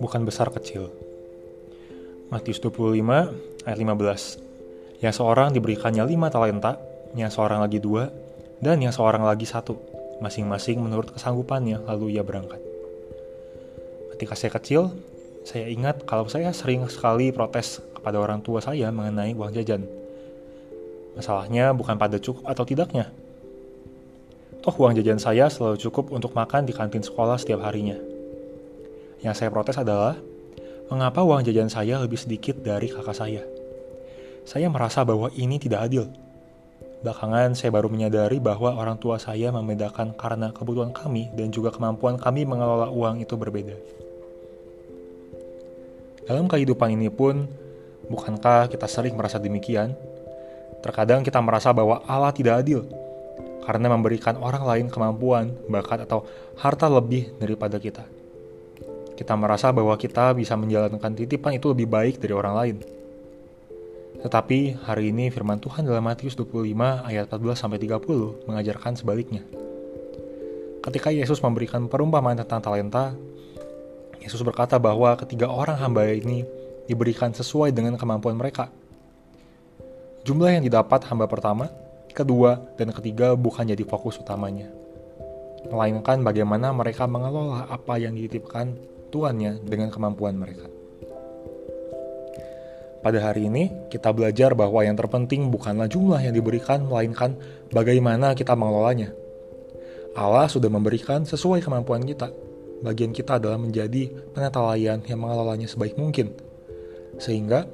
bukan besar kecil. Matius 25 ayat 15. Yang seorang diberikannya lima talenta, yang seorang lagi dua, dan yang seorang lagi satu, masing-masing menurut kesanggupannya, lalu ia berangkat. Ketika saya kecil, saya ingat kalau saya sering sekali protes kepada orang tua saya mengenai uang jajan. Masalahnya bukan pada cukup atau tidaknya. Toh uang jajan saya selalu cukup untuk makan di kantin sekolah setiap harinya. Yang saya protes adalah, mengapa uang jajan saya lebih sedikit dari kakak saya? Saya merasa bahwa ini tidak adil. Belakangan saya baru menyadari bahwa orang tua saya membedakan karena kebutuhan kami dan juga kemampuan kami mengelola uang itu berbeda. Dalam kehidupan ini pun, bukankah kita sering merasa demikian? Terkadang kita merasa bahwa Allah tidak adil karena memberikan orang lain kemampuan, bakat, atau harta lebih daripada kita kita merasa bahwa kita bisa menjalankan titipan itu lebih baik dari orang lain. Tetapi hari ini firman Tuhan dalam Matius 25 ayat 14 sampai 30 mengajarkan sebaliknya. Ketika Yesus memberikan perumpamaan tentang talenta, Yesus berkata bahwa ketiga orang hamba ini diberikan sesuai dengan kemampuan mereka. Jumlah yang didapat hamba pertama, kedua, dan ketiga bukan jadi fokus utamanya. Melainkan bagaimana mereka mengelola apa yang dititipkan tuannya dengan kemampuan mereka. Pada hari ini, kita belajar bahwa yang terpenting bukanlah jumlah yang diberikan, melainkan bagaimana kita mengelolanya. Allah sudah memberikan sesuai kemampuan kita. Bagian kita adalah menjadi penetalayan yang mengelolanya sebaik mungkin. Sehingga,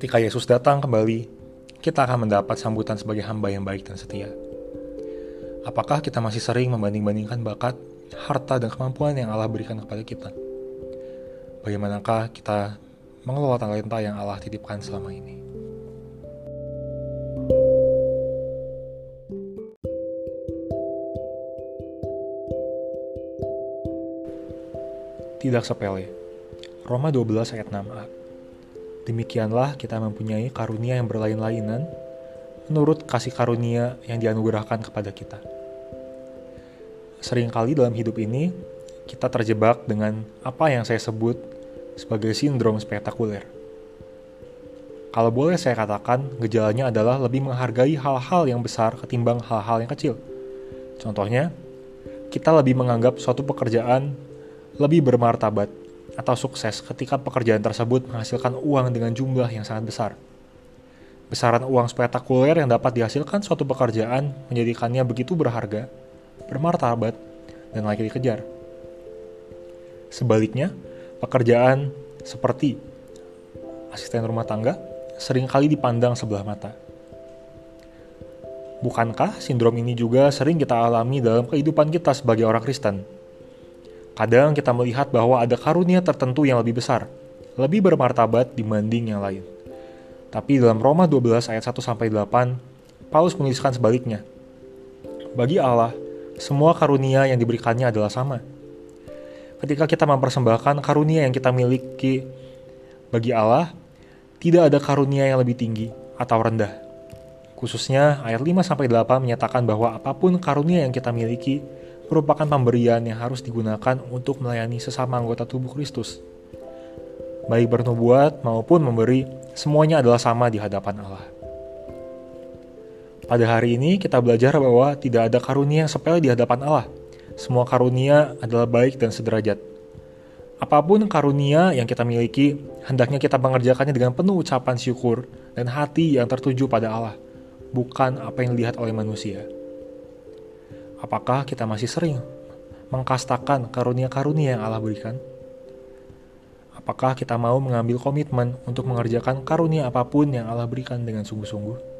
ketika Yesus datang kembali, kita akan mendapat sambutan sebagai hamba yang baik dan setia. Apakah kita masih sering membanding-bandingkan bakat, harta, dan kemampuan yang Allah berikan kepada kita? Bagaimanakah kita mengelola talenta yang Allah titipkan selama ini. Tidak sepele. Roma 12 ayat 6a. Demikianlah kita mempunyai karunia yang berlain-lainan menurut kasih karunia yang dianugerahkan kepada kita. Seringkali dalam hidup ini, kita terjebak dengan apa yang saya sebut sebagai sindrom spektakuler. Kalau boleh saya katakan, gejalanya adalah lebih menghargai hal-hal yang besar ketimbang hal-hal yang kecil. Contohnya, kita lebih menganggap suatu pekerjaan lebih bermartabat atau sukses ketika pekerjaan tersebut menghasilkan uang dengan jumlah yang sangat besar. Besaran uang spektakuler yang dapat dihasilkan suatu pekerjaan menjadikannya begitu berharga, bermartabat, dan lagi dikejar. Sebaliknya, pekerjaan seperti asisten rumah tangga sering kali dipandang sebelah mata. Bukankah sindrom ini juga sering kita alami dalam kehidupan kita sebagai orang Kristen? Kadang kita melihat bahwa ada karunia tertentu yang lebih besar, lebih bermartabat dibanding yang lain. Tapi dalam Roma 12 ayat 1 sampai 8, Paulus menuliskan sebaliknya. Bagi Allah, semua karunia yang diberikannya adalah sama ketika kita mempersembahkan karunia yang kita miliki bagi Allah, tidak ada karunia yang lebih tinggi atau rendah. Khususnya ayat 5 sampai 8 menyatakan bahwa apa pun karunia yang kita miliki merupakan pemberian yang harus digunakan untuk melayani sesama anggota tubuh Kristus. Baik bernubuat maupun memberi, semuanya adalah sama di hadapan Allah. Pada hari ini kita belajar bahwa tidak ada karunia yang sepele di hadapan Allah – semua karunia adalah baik dan sederajat. Apa pun karunia yang kita miliki, hendaknya kita mengerjakannya dengan penuh ucapan syukur dan hati yang tertuju pada Allah, bukan apa yang dilihat oleh manusia. Apakah kita masih sering mengkastakan karunia-karunia yang Allah berikan? Apakah kita mau mengambil komitmen untuk mengerjakan karunia apa pun yang Allah berikan dengan sungguh-sungguh?